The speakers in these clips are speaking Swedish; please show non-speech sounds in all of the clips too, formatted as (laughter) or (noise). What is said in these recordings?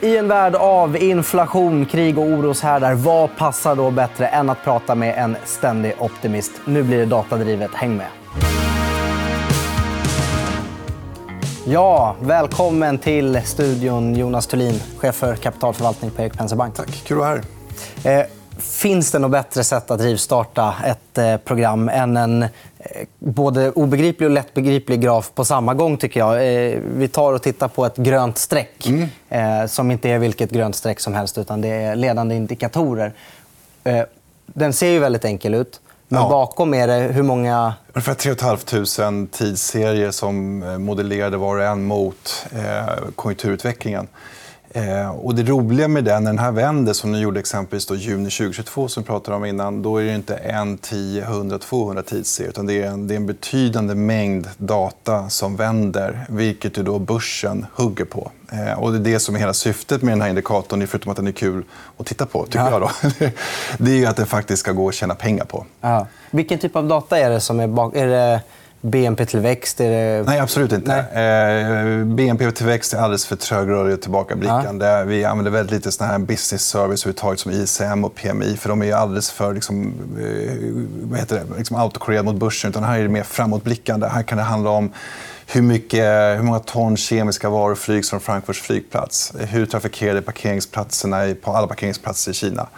I en värld av inflation, krig och oroshärdar, vad passar då bättre än att prata med en ständig optimist? Nu blir det datadrivet. Häng med. Ja, välkommen till studion Jonas Thulin, chef för kapitalförvaltning på Erik Penser Bank. Tack, kul att vara här. Eh, finns det något bättre sätt att rivstarta ett eh, program än en både obegriplig och lättbegriplig graf på samma gång? tycker jag. Vi tar och tittar på ett grönt streck mm. som inte är vilket grönt streck som helst. utan Det är ledande indikatorer. Den ser ju väldigt enkel ut. Men ja. bakom är det hur många... Ungefär 3 500 tidsserier som modellerade var och en mot konjunkturutvecklingen. Eh, och det roliga med den, när den här vänder, som den gjorde exempelvis då juni 2022, som vi pratade om innan, då är det inte en, 10, 100, 200 tidsserier. Utan det är, en, det är en betydande mängd data som vänder, vilket ju då börsen hugger på. Eh, och det är det som är hela syftet med den här indikatorn, förutom att den är kul att titta på. tycker ja. jag då. (laughs) Det är att den faktiskt ska gå att tjäna pengar på. Ja. Vilken typ av data är det som är bak... Är det... BNP-tillväxt? Det... Nej, absolut inte. Eh, BNP-tillväxt är alldeles för trögrörlig och tillbakablickande. Ja. Vi använder väldigt lite såna här business service som ISM och PMI. för De är alldeles för liksom, eh, vad heter det? Liksom autokorrerade mot börsen. Utan här är det mer framåtblickande. Här kan det handla om hur, mycket, hur många ton kemiska varor flygs från Frankfurts flygplats. Hur trafikerade parkeringsplatserna på alla parkeringsplatser i Kina.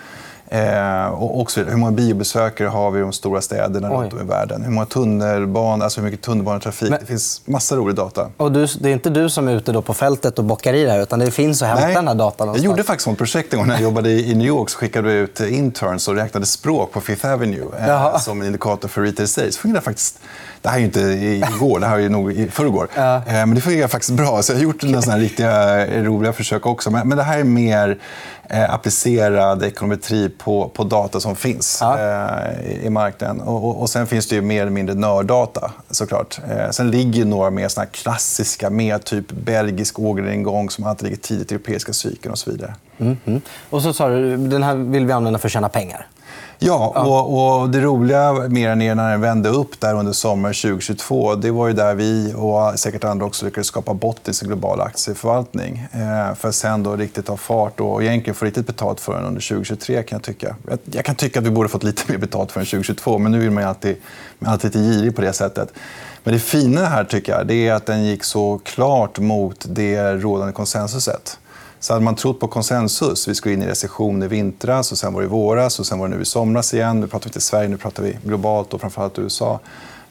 Eh, och också, hur många biobesökare har vi i de stora städerna runt om i världen? Hur många tunnelbanor, alltså hur mycket tunnelbanetrafik? Men... Det finns massa rolig data. Och du, det är inte du som är ute på fältet och bockar i det här, utan det finns att hämta den här datan någonstans. Jag gjorde faktiskt ett projekt en gång när jag jobbade i New York. så skickade vi ut interns och räknade språk på Fifth Avenue eh, som en indikator för retail sales. Det fungerade faktiskt det här är ju inte igår, det här är nog i förrgår. Ja. Eh, men det fungerar faktiskt bra. Så jag har gjort några såna riktiga eh, roliga försök också. Men, det här är mer eh, applicerad ekonometri på, på data som finns ja. i marknaden. Och, och, sen finns det ju mer eller mindre nörddata, såklart. sen ligger några mer såna klassiska, mer typ belgisk orderingång som alltid ligger tidigt i europeiska cykeln och så vidare. Mm -hmm. Och så sa du, den här vill vi använda för att tjäna pengar. Ja, och, och, det roliga den är när den vände upp där under sommaren 2022. Det var ju där vi och säkert andra också lyckades skapa botten i sin globala aktieförvaltning. Eh, för att sen då riktigt ta fart och egentligen få riktigt betalt för den under 2023. kan Jag tycka. Jag kan tycka att vi borde fått lite mer betalt för den 2022 men nu vill man ju alltid, man alltid lite girig på det sättet. Men det fina här tycker jag det är att den gick så klart mot det rådande konsensuset. Så hade man trott på konsensus, vi skulle in i recession i vintras, och sen var det i våras och sen var det nu i somras igen. Nu pratar vi inte Sverige, nu pratar vi globalt och framförallt USA.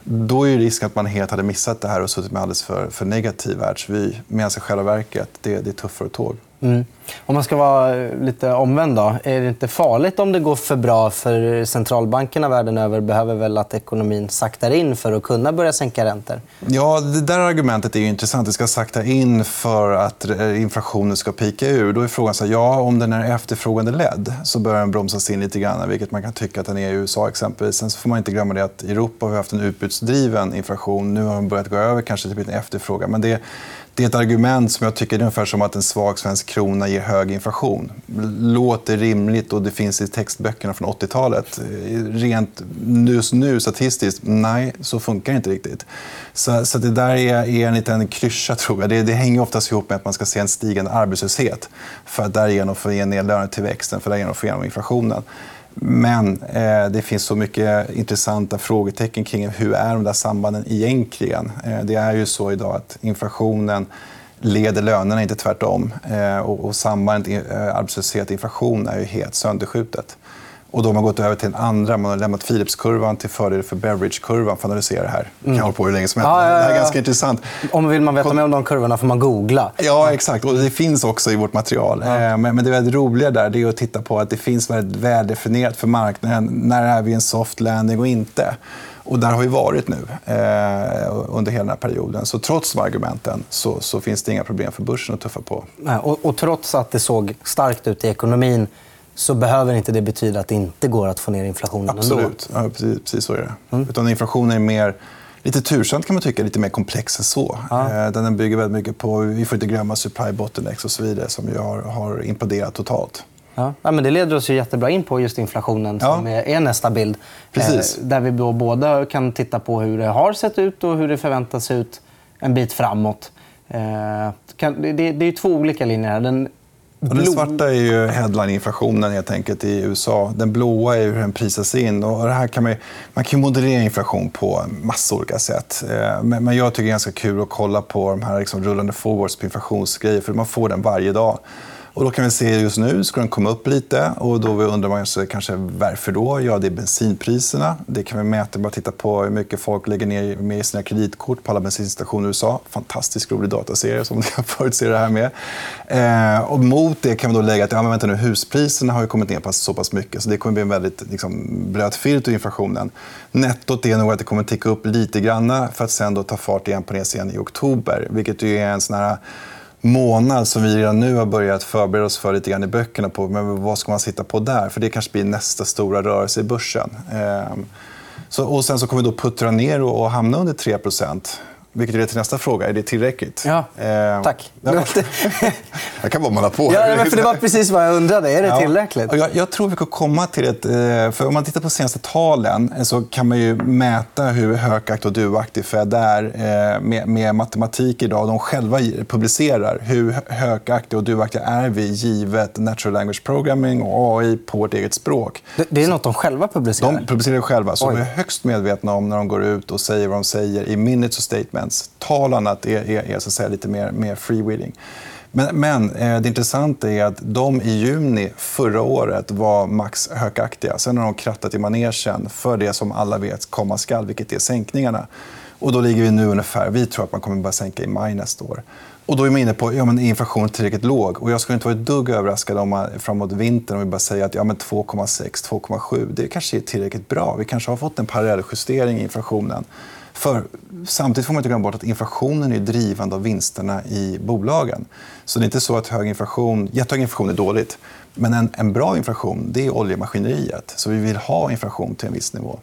Då är risken att man helt hade missat det här och suttit med alldeles för, för negativ världsvy. Medan i själva verket, det, det är tuffare tåg. Mm. Om man ska vara lite omvänd, då, är det inte farligt om det går för bra? För centralbankerna världen över behöver väl att ekonomin saktar in för att kunna börja sänka räntor? Ja, det där argumentet är intressant. Det ska sakta in för att eh, inflationen ska pika ur. Då är frågan så här, ja, om den är efterfrågandeledd så börjar den bromsas in lite grann, vilket man kan tycka att den är i USA. exempelvis. Sen får man inte glömma det att Europa har haft en utbudsdriven inflation. Nu har den börjat gå över kanske till en efterfrågan. Men det, det är ett argument som jag tycker är ungefär som att en svag svensk krona ger hög inflation. Låter rimligt och det finns i textböckerna från 80-talet. Rent just nu statistiskt, nej, så funkar det inte riktigt. Så, så det där är, är en liten klyscha, tror jag. Det, det hänger oftast ihop med att man ska se en stigande arbetslöshet för att därigenom få ner lönetillväxten, för att därigenom få igenom inflationen. Men eh, det finns så mycket intressanta frågetecken kring hur är de där sambanden egentligen. Eh, det är ju så idag att inflationen leder lönerna, inte tvärtom. Eh, och, och sambandet eh, arbetslöshet-inflation är ju helt sönderskjutet. Och då har man gått över till en andra. Man har lämnat Philipskurvan till fördel för Beveridgekurvan för att analysera det här. Mm. kan hålla på hur länge som helst. Ja, ja, ja. Det här är ganska intressant. Om vill man veta mer om de kurvorna får man googla. Ja, exakt. Och det finns också i vårt material. Eh, men det väldigt roliga där är att titta på att det finns väldigt väldefinierat för marknaden. När är vi en soft landing och inte? Och där har vi varit nu eh, under hela den här perioden. Så trots de argumenten så, så finns det inga problem för börsen att tuffa på. Och, och trots att det såg starkt ut i ekonomin så behöver inte det betyda att det inte går att få ner inflationen Absolut. Ja, precis, precis så är det. Mm. Utan inflationen är mer lite tursamt kan man tycka, lite mer komplex än så. Ja. Eh, den bygger väldigt mycket på, vi får inte glömma supply bottlenecks och så vidare som ju har, har imploderat totalt. Ja. ja. men det leder oss ju jättebra in på just inflationen som ja. är nästa bild. Precis. Eh, där vi då både kan titta på hur det har sett ut och hur det förväntas se ut en bit framåt. Eh, det är två olika linjer här. Den Den svarta är ju headline-inflationen helt enkelt i USA. Den blåa är hur den prisas in. Och det här kan man, man kan moderera inflation på massa olika sätt. Eh, men jag tycker det är ganska kul att kolla på de här liksom rullande forwards på inflationsgrejer. För man får den varje dag. Och då kan vi se just nu ska den komma upp lite. och då undrar man sig kanske varför då. Ja, det är bensinpriserna. Det kan vi mäta bara titta på hur mycket folk lägger ner med sina kreditkort på alla bensinstationer i USA. Fantastiskt rolig dataserie som (laughs) ni kan förutse det här med. Eh, och mot det kan vi då lägga att ja, men vänta nu, huspriserna har kommit ner så pass mycket. Så det kommer bli en väldigt liksom, blöt filt ur inflationen. Nettot är nog att det kommer ticka upp lite grann för att sen då ta fart igen på det igen i oktober. Vilket är en sån här månad som vi redan nu har börjat förbereda oss för lite grann i böckerna. på men Vad ska man sitta på där? För Det kanske blir nästa stora rörelse i börsen. Ehm, så, och sen så kommer vi då puttra ner och hamna under 3 vilket leder till nästa fråga. Är det tillräckligt? Ja, ehm, tack. Ja. (laughs) det (laughs) kan vara man har på. Ja, för det var precis vad jag undrade. Är det tillräckligt? Ja, jag, jag, tror vi kan komma till ett... Eh, för om man tittar på senaste talen eh, så kan man ju mäta hur högaktig och duaktig Fed är eh, med, med matematik idag. De själva publicerar hur högaktiga och duaktiga är vi givet natural language programming och AI på vårt eget språk. Det, det är nåt de själva publicerar? De publicerar själva. Så Oj. de är högst medvetna om när de går ut och säger vad de säger i minutes och statements gräns. Tal annat är, är, är så att säga, lite mer, mer freewheeling. Men, men eh, det intressanta är att de i juni förra året var max hökaktiga. Sen har de krattat i manegen för det som alla vet komma skall, vilket är sänkningarna. Och då ligger vi nu ungefär... Vi tror att man kommer börja sänka i maj nästa år. Och då är man inne på ja, men inflationen tillräckligt låg. Och jag skulle inte vara ett dugg överraskad om man framåt vintern om vi bara säger att ja, 2,6, 2,7 det kanske är tillräckligt bra. Vi kanske har fått en parallelljustering i inflationen. För samtidigt får man inte glömma bort att inflationen är drivande av vinsterna i bolagen. Så det är inte så att hög inflation, jättehög inflation är dåligt. Men en, en bra inflation det är oljemaskineriet. Så vi vill ha inflation till en viss nivå.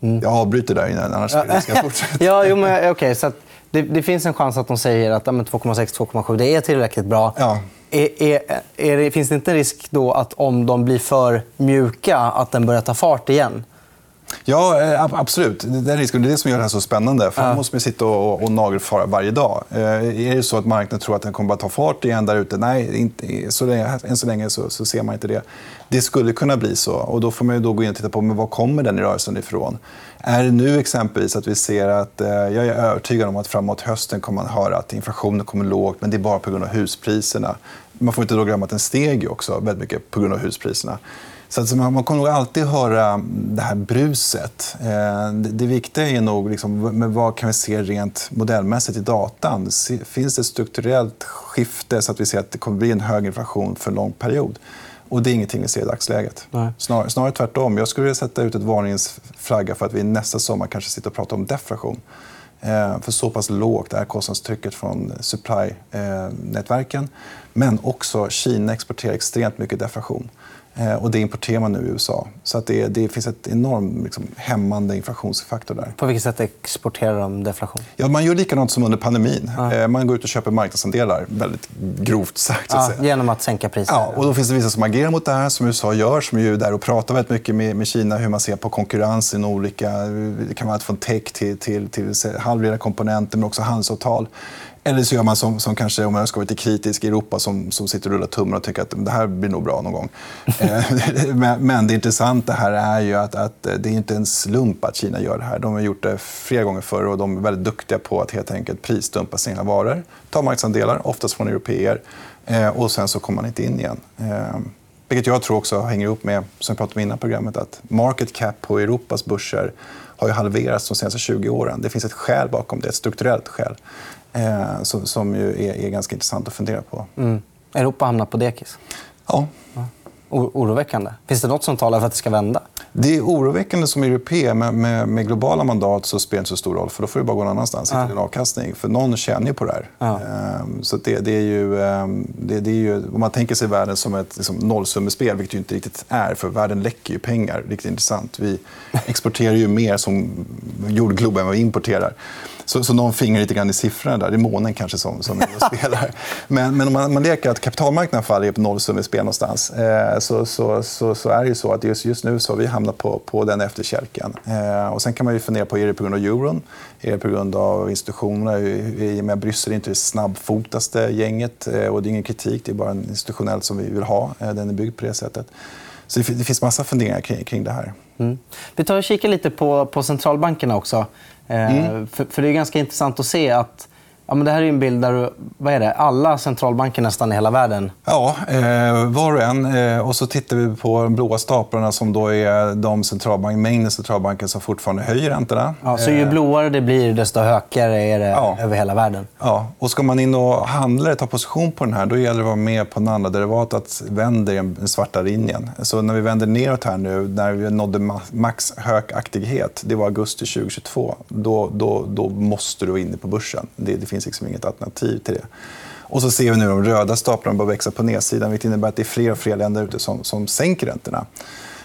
Mm. Jag avbryter där, innan, annars ska jag (laughs) fortsätta. ja, jo, men, okay, så det, det, finns en chans att de säger att 2,6-2,7 är tillräckligt bra. Ja. Är, är, är det, finns det inte risk då att om de blir för mjuka att den börjar ta fart igen? Ja, eh, absolut. Det är risken. Det är det som gör det här så spännande. För ja. måste man sitta och, och nagelfara varje dag. Eh, är det så att marknaden tror att den kommer att ta fart igen där ute? Nej, inte, så länge, än så länge så, så, ser man inte det. Det skulle kunna bli så. Och då får man då gå in och titta på men var kommer den rörelsen ifrån. Är det nu exempelvis att vi ser att... Eh, jag är övertygad om att framåt hösten kommer man höra att inflationen kommer lågt men det är bara på grund av huspriserna. Man får inte då glömma att den steg också väldigt mycket på grund av huspriserna. Så alltså man, kommer nog alltid höra det här bruset. Eh, det, viktiga är nog liksom, med vad kan vi se rent modellmässigt i datan. Finns det ett strukturellt skifte så att vi ser att det kommer bli en hög inflation för en lång period? Och det är ingenting vi ser i dagsläget. Snar, snarare tvärtom. Jag skulle vilja sätta ut ett varningens flagga för att vi nästa sommar kanske sitter och pratar om deflation. Eh, för så pass lågt är kostnadstrycket från supply-nätverken. Men också Kina exporterar extremt mycket deflation. Eh, och det importerar man nu i USA. Så att det, det finns ett enormt liksom, hämmande inflationsfaktor där. På vilket sätt exporterar de deflation? Ja, man gör likadant som under pandemin. Ja. Eh, man går ut och köper marknadsandelar, väldigt grovt sagt. Ja, genom att sänka priser? Ja, och då finns det vissa som agerar mot det här, som USA gör. Som är där och pratar väldigt mycket med, med Kina hur man ser på konkurrens i olika... Det kan vara allt från tech till, till, till halvledarkomponenter, men också handelsavtal. Eller så gör man som, som kanske, om jag ska vara lite kritisk, i Europa som, som sitter och rullar tummarna och tycker att det här blir nog bra någon gång. (laughs) Eh, (laughs) men, det intressanta här är ju att, att det är inte en slump att Kina gör det här. De har gjort det flera gånger förr och de är väldigt duktiga på att helt enkelt prisdumpa sina varor. Ta marknadsandelar, oftast från europeer. Eh, och sen så kommer man inte in igen. Eh, vilket jag tror också hänger ihop med, som vi pratade om innan programmet, att market cap på Europas börser har ju halverats de senaste 20 åren. Det finns ett skäl bakom det, ett strukturellt skäl eh, som, som ju är, är, ganska intressant att fundera på. Mm. Europa hamnar på dekis? Ja. ja. Oroväckande. Finns det nåt som talar för att det ska vända? Det är oroväckande som europé. Med, med, med, globala mandat så spelar det inte så stor roll. för Då får du bara gå någon annanstans. Ja. en avkastning. För någon tjänar ju på det här. Ja. Ehm, så det, det, är ju, ehm, det, det, är ju... Om man tänker sig världen som ett liksom, nollsummespel, vilket det inte riktigt är. för Världen läcker ju pengar. Riktigt intressant. Vi (laughs) exporterar ju mer som jordglob än vad vi importerar. Så, så någon finger lite grann i siffrorna där. Det är månen kanske som, som (laughs) spelar. Men, men om man, man leker att kapitalmarknaden faller på nollsummespel någonstans eh, så, så, så, så, är det så att just, just nu så har vi hamnat på, på den efterkälken. Eh, och sen kan man ju fundera på, är det på grund av euron? Är det på grund av institutionerna? I och med Bryssel är inte det snabbfotaste gänget. Eh, och det är ingen kritik, det är bara en institutionellt som vi vill ha. Eh, den är byggd på det sättet. Så det, det finns massa funderingar kring, kring det här. Mm. Vi tar och kikar lite på, på centralbankerna också. Eh, mm. För, för, Det är ganska intressant att se att Ja, men det här är en bild där vad är det? alla centralbanker nästan i hela världen... Ja, eh, var och en. Eh, och så tittar vi på de blåa staplarna som då är de centralbank, mängden centralbanker som fortfarande höjer räntorna. Ja, så ju eh, blåare det blir, desto högre är det ja. över hela världen. Ja. Och ska man in och handla ta position på den här då gäller det att vara med på andra derivatet vänder den svarta linjen. Så när vi vänder neråt här nu, när vi nådde max hökaktighet, det var augusti 2022, då, då, då måste du in på börsen. Det, det finns finns liksom inget alternativ till det. Och så ser vi nu de röda staplarna börja växa på nedsidan vilket innebär att det är fler och fler länder ute som, som sänker räntorna.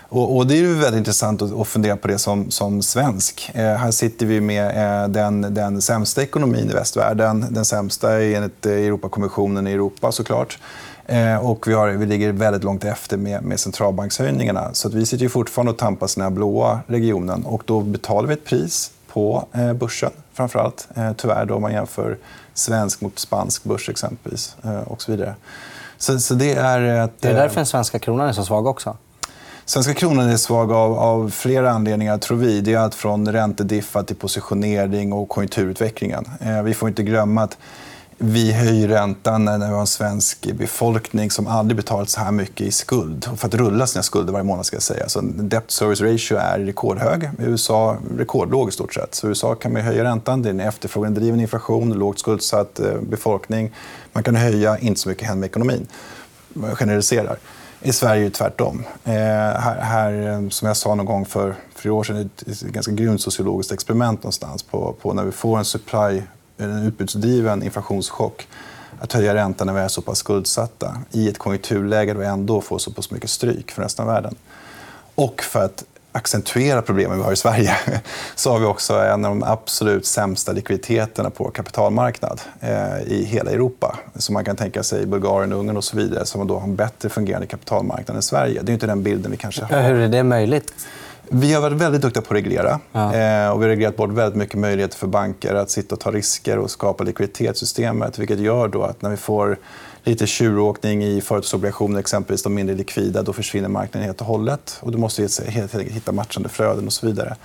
Och, och det är väldigt intressant att, fundera på det som, som svensk. Eh, här sitter vi med eh, den, den sämsta ekonomin i västvärlden. Den sämsta enligt eh, Europakommissionen i Europa, såklart. Eh, och vi, har, vi ligger väldigt långt efter med, med centralbankshöjningarna. Så vi sitter ju fortfarande och tampas i den blåa regionen. Och då betalar vi ett pris på eh, börsen, framför allt. Eh, tyvärr, då, om man jämför svensk mot spansk börs exempelvis. Eh, och så vidare. Så, så det, är ett, det är därför den svenska kronan är så svag också. Svenska kronan är svag av, av flera anledningar, tror vi. Det är allt från räntediffa till positionering och konjunkturutvecklingen. vi får inte glömma att vi höjer räntan när vi har en svensk befolkning som aldrig betalat så här mycket i skuld. för att rulla sina skulder varje månad. Ska jag säga. Så debt service ratio är rekordhög. I USA rekordlåg i stort sett. Så I USA kan man höja räntan. Det är en efterfrågedriven inflation, lågt skuldsatt eh, befolkning. Man kan höja, inte så mycket händer med ekonomin. Man generaliserar. I Sverige är det tvärtom. Eh, här, här, eh, som jag sa någon gång för flera år sedan, ett ganska grymt sociologiskt experiment någonstans på, på när vi får en supply en utbudsdriven inflationschock att höja räntan när vi är så pass skuldsatta i ett konjunkturläge där vi ändå får så pass mycket stryk från resten av världen. Och för att accentuera problemen vi har i Sverige (laughs) så har vi också en av de absolut sämsta likviditeterna på kapitalmarknad eh, i hela Europa. Så man kan tänka sig Bulgarien, Ungern och så vidare som då har en bättre fungerande kapitalmarknad än Sverige. Det är inte den bilden vi kanske har. Hur är det möjligt? Vi har varit väldigt duktiga på att reglera. Ja. Eh, och vi har reglerat bort väldigt mycket möjligheter för banker att sitta och ta risker och skapa likviditetssystemet. Vilket gör då att när vi får lite tjuråkning i företagsobligationer, exempelvis de mindre likvida, då försvinner marknaden helt och hållet. Och du måste helt enkelt hitta matchande flöden och så vidare.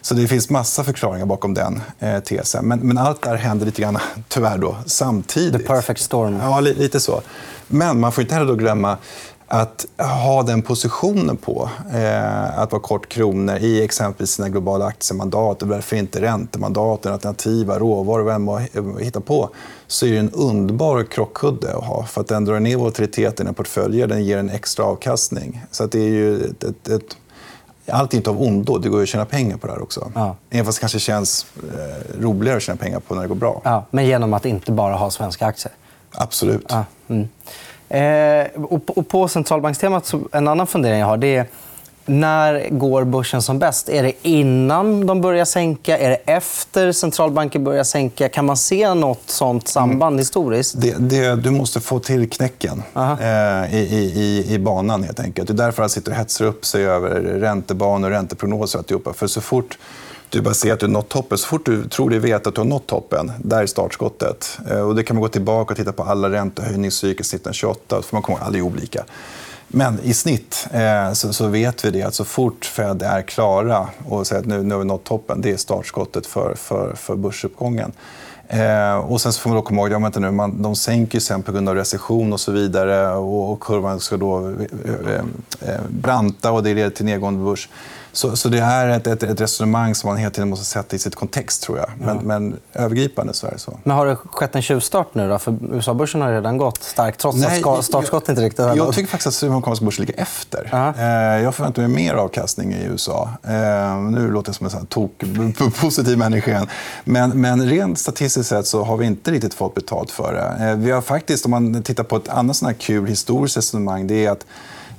Så det finns massa förklaringar bakom den eh, tesen. Men, men allt det här händer lite grann, (laughs) tyvärr då, samtidigt. The perfect storm. Ja, lite så. Men man får inte heller då glömma att ha den positionen på, eh, att vara kort kronor i exempelvis sina globala aktiemandat och varför inte räntemandaten, alternativa råvaror, vem man hittar på så är det en underbar krockkudde att ha. För att Den drar ner volatiliteten i portföljer, den ger en extra avkastning. Så det är ju ett, ett, ett allt är inte av ondo. Det går att tjäna pengar på det här också. Ja. Även fast det kanske känns eh, roligare att tjäna pengar på när det går bra. Ja, men genom att inte bara ha svenska aktier? Absolut. Ja. Mm. Eh, och på centralbankstemat, en annan fundering jag har det är när går börsen som bäst? Är det innan de börjar sänka? Är det efter centralbanken börjar sänka? Kan man se nåt sånt samband mm. historiskt? Det, det, du måste få till knäcken eh, i, i, i, banan. Helt enkelt. Det är därför han sitter och hetsar upp sig över räntebanor, ränteprognoser och alltihopa. För så fort du bara ser att du nått toppen. Så fort du tror dig veta att du har nått toppen, där är startskottet. Eh, och det kan man gå tillbaka och titta på alla räntehöjningscykler sedan 1928. För man kommer alla är olika. Men i snitt eh, så, så, vet vi det att så fort Fed är klara och säger att nu, nu har vi nått toppen, det är startskottet för, för, för börsuppgången. Eh, och sen så får man då komma ihåg, ja, vänta nu, man, de sänker sen på grund av recession och så vidare. Och, och kurvan ska då eh, eh, eh branta och det leder till nedgående börs. Så, så det är ett, ett, ett, resonemang som man hela tiden måste sätta i sitt kontext. tror jag. Men, ja. men övergripande så är det så. Men har det skett en tjuvstart nu? Då? För USA-börsen har redan gått starkt trots Nej, att startskottet inte riktigt Jag, jag tycker faktiskt att amerikanska börsen ligger efter. Ja. Eh, jag förväntar mig mer avkastning i USA. Eh, nu låter jag som en tok, (laughs) positiv människa igen. Men, men rent statistiskt sett så har vi inte riktigt fått betalt för det. Eh, vi har faktiskt, om man tittar på ett annat sån kul historiskt resonemang, det är att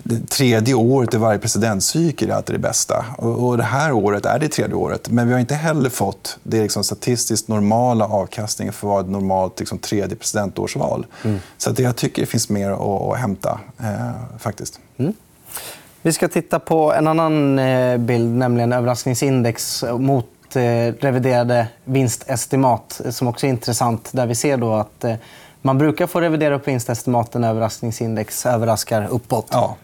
det tredje året i varje presidentcykel är alltid det bästa. Och, och det här året är det tredje året. Men vi har inte heller fått det liksom statistiskt normala avkastningen för vad ett normalt liksom, tredje presidentårsval. Mm. Så att jag tycker det finns mer att, att hämta, eh, faktiskt. Mm. Vi ska titta på en annan eh, bild, nämligen överraskningsindex mot eh, reviderade vinstestimat, som också är intressant. Där vi ser då att eh, man brukar få revidera upp vinstestimaten när överraskningsindex överraskar uppåt. Ja.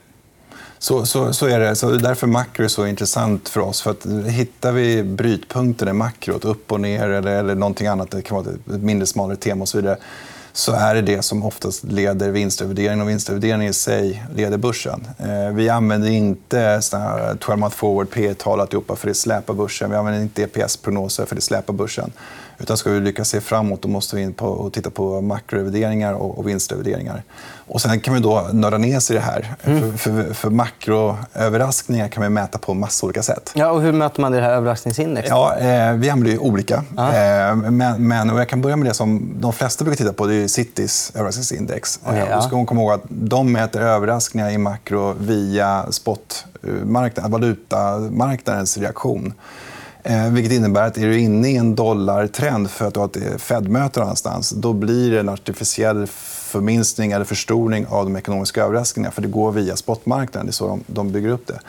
Så, så, så är det. Så därför makro är så intressant för oss. För att hittar vi brytpunkten i makrot, upp och ner eller, eller någonting annat, det kan vara ett mindre smalare tema och så vidare, så är det det som oftast leder vinstrevideringen. Och vinstrevideringen i sig leder börsen. Eh, vi använder inte 12 month forward P tal alltihopa för det släpar börsen. Vi använder inte EPS-prognoser för det släpar börsen. Utan ska vi lyckas se framåt då måste vi in på och titta på makrorevideringar och, och vinstrevideringar. Och sen kan vi då nörda ner sig i det här. Mm. För, för, för makroöverraskningar kan vi mäta på massa olika sätt. Ja, och hur mäter man det här överraskningsindexet? Ja, eh, vi använder olika. Eh, men, men och jag kan börja med det som de flesta brukar titta på. Det är Citys överraskningsindex. Okay, ja. och ska komma ihåg att de mäter överraskningar i makro via spotmarknaden, valutamarknadens reaktion. Eh, vilket innebär att är du inne i en dollartrend för att du har ett eh, Fed-möte någonstans då blir det en artificiell förminskning eller förstoring av de ekonomiska överraskningarna. För det går via spotmarknaden. Det är så de, de bygger upp det.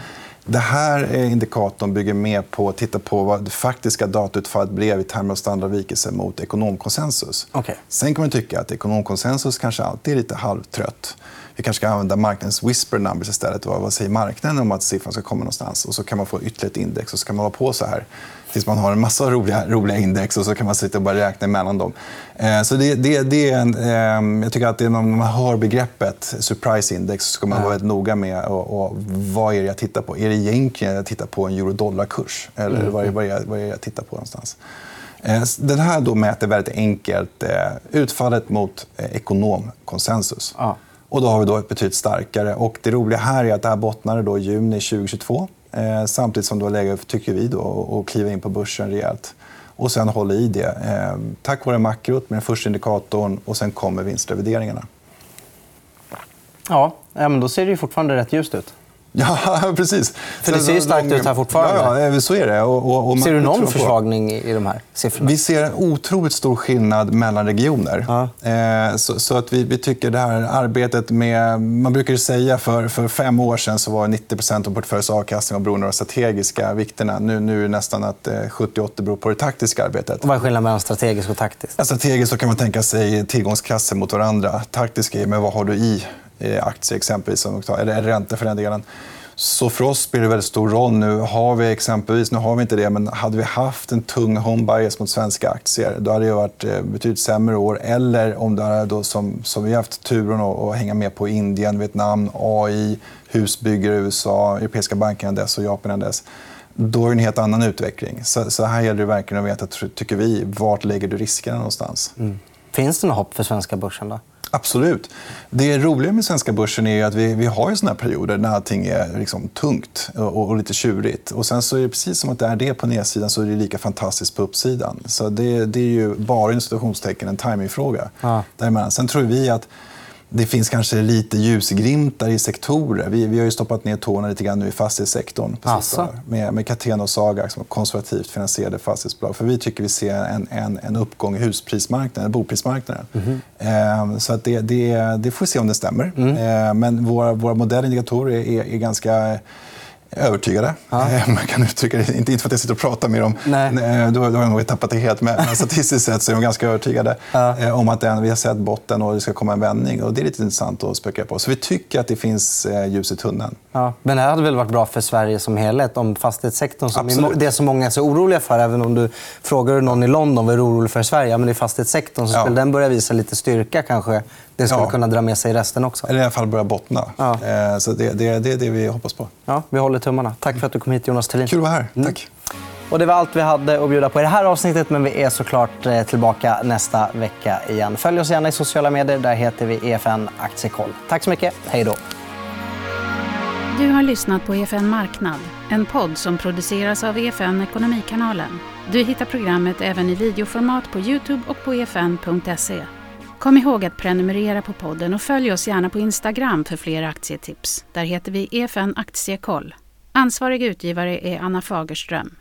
Det här är indikatorn bygger med på att titta på vad det faktiska datautfallet blev i termer av standardavvikelse mot ekonomkonsensus. Okay. Sen kan man tycka att ekonomkonsensus kanske alltid är lite halvtrött. Vi kanske ska använda marknadens whisper numbers istället. Vad säger marknaden om att siffran ska komma någonstans? Och så kan man få ytterligare ett index och så kan man vara på så här tills man har en massa roliga, roliga index och så kan man sitta och bara räkna mellan dem. Eh, så det, det, det är en, eh, jag tycker att när man hör begreppet surprise index så ska man vara väldigt noga med och, och, vad är det jag tittar på. Är det egentligen jag tittar på en euro-dollar-kurs? Eller mm. vad, är, vad, är jag, vad är jag tittar på någonstans? Eh, den här då mäter väldigt enkelt utfallet mot ekonomkonsensus. Ja. Och då har vi då ett betydligt starkare. Och det roliga här är att det här bottnade då i juni 2022. Eh, samtidigt som det var läge, tycker vi, då, att kliva in på börsen rejält. Och sen hålla i det. Eh, tack vare makrot med den första indikatorn och sen kommer vinstrevideringarna. Ja, eh, men då ser det ju fortfarande rätt ljust ut. Ja, (laughs) precis. För det ser ju starkt ut här fortfarande. Ja, så är det. Och, och ser du någon försvagning i de här siffrorna? Vi ser en otroligt stor skillnad mellan regioner. Ja. Eh, så, så, att vi, vi tycker det här arbetet med... Man brukar säga för, för fem år sen så var 90% av portföljens avkastning beroende av de strategiska vikterna. Nu, nu är det nästan att 70-80 eh, beror på det taktiska arbetet. vad är skillnaden mellan strategiskt och taktiskt? Ja, strategiskt så kan man tänka sig tillgångsklasser mot varandra. Taktiskt är med vad har du i aktier exempelvis, eller räntor för den delen. Så för oss spelar det väldigt stor roll nu. Har vi exempelvis, nu har vi inte det, men hade vi haft en tung home bias mot svenska aktier, då hade det varit eh, betydligt sämre år. Eller om det är då som, som vi har haft turen att hänga med på Indien, Vietnam, AI, husbyggare i USA, europeiska banker dess och Japan dess. Då är det en helt annan utveckling. Så, så här gäller det verkligen att veta, tycker vi, vart lägger du riskerna någonstans. Mm. Finns det något hopp för svenska börsen? Då? Absolut. Det roliga med svenska börsen är att vi, vi har ju såna perioder när allting är liksom tungt och, och, lite tjurigt. Och sen så är det precis som att det är det på nedsidan så är det lika fantastiskt på uppsidan. Så det, det är ju bara en en timingfråga. Ja. Sen tror vi att det finns kanske lite ljusglimtar i sektorer. Vi, vi har ju stoppat ner tårna lite grann nu i fastighetssektorn. Alltså. Med, med Catena och Saga, som konservativt finansierade fastighetsbolag. För vi tycker vi ser en, en, en uppgång i husprismarknaden, boprismarknaden. Mm. Eh, så att det, det, det får vi se om det stämmer. Mm. Eh, men våra, våra modellindikatorer är, är ganska övertygade. Ja. (laughs) Man kan uttrycka det, inte för att jag sitter och pratar med dem. Nej. Då, har jag nog tappat det helt. Men statistiskt sett så är de ganska övertygade ja. Eh, om att vi har sett botten och det ska komma en vändning. Och det är lite intressant att spekulera på. Så vi tycker att det finns eh, ljus i tunneln. Ja. Men det hade väl varit bra för Sverige som helhet om fastighetssektorn, som Absolut. det som många är så oroliga för, även om du frågar någon i London vad är orolig för i Sverige, men det är fastighetssektorn, så skulle den börja visa lite styrka kanske det skulle ja. kunna dra med sig resten också. Eller i alla fall börja bottna. Ja. Eh, så det, det, det, är det vi hoppas på. Ja, vi håller tummarna. Tack för att du kom hit, Jonas Thelin. Kul att vara här. Mm. Tack. Och det var allt vi hade att bjuda på i det här avsnittet. Men vi är såklart eh, tillbaka nästa vecka igen. Följ oss gärna i sociala medier. Där heter vi EFN Aktiekoll. Tack så mycket. Hej då. Du har lyssnat på EFN Marknad. En podd som produceras av EFN Ekonomikanalen. Du hittar programmet även i videoformat på Youtube och på efn.se. Kom ihåg att prenumerera på podden och följ oss gärna på Instagram för fler aktietips. Där heter vi EFN Aktiekoll. Ansvarig utgivare är Anna Fagerström.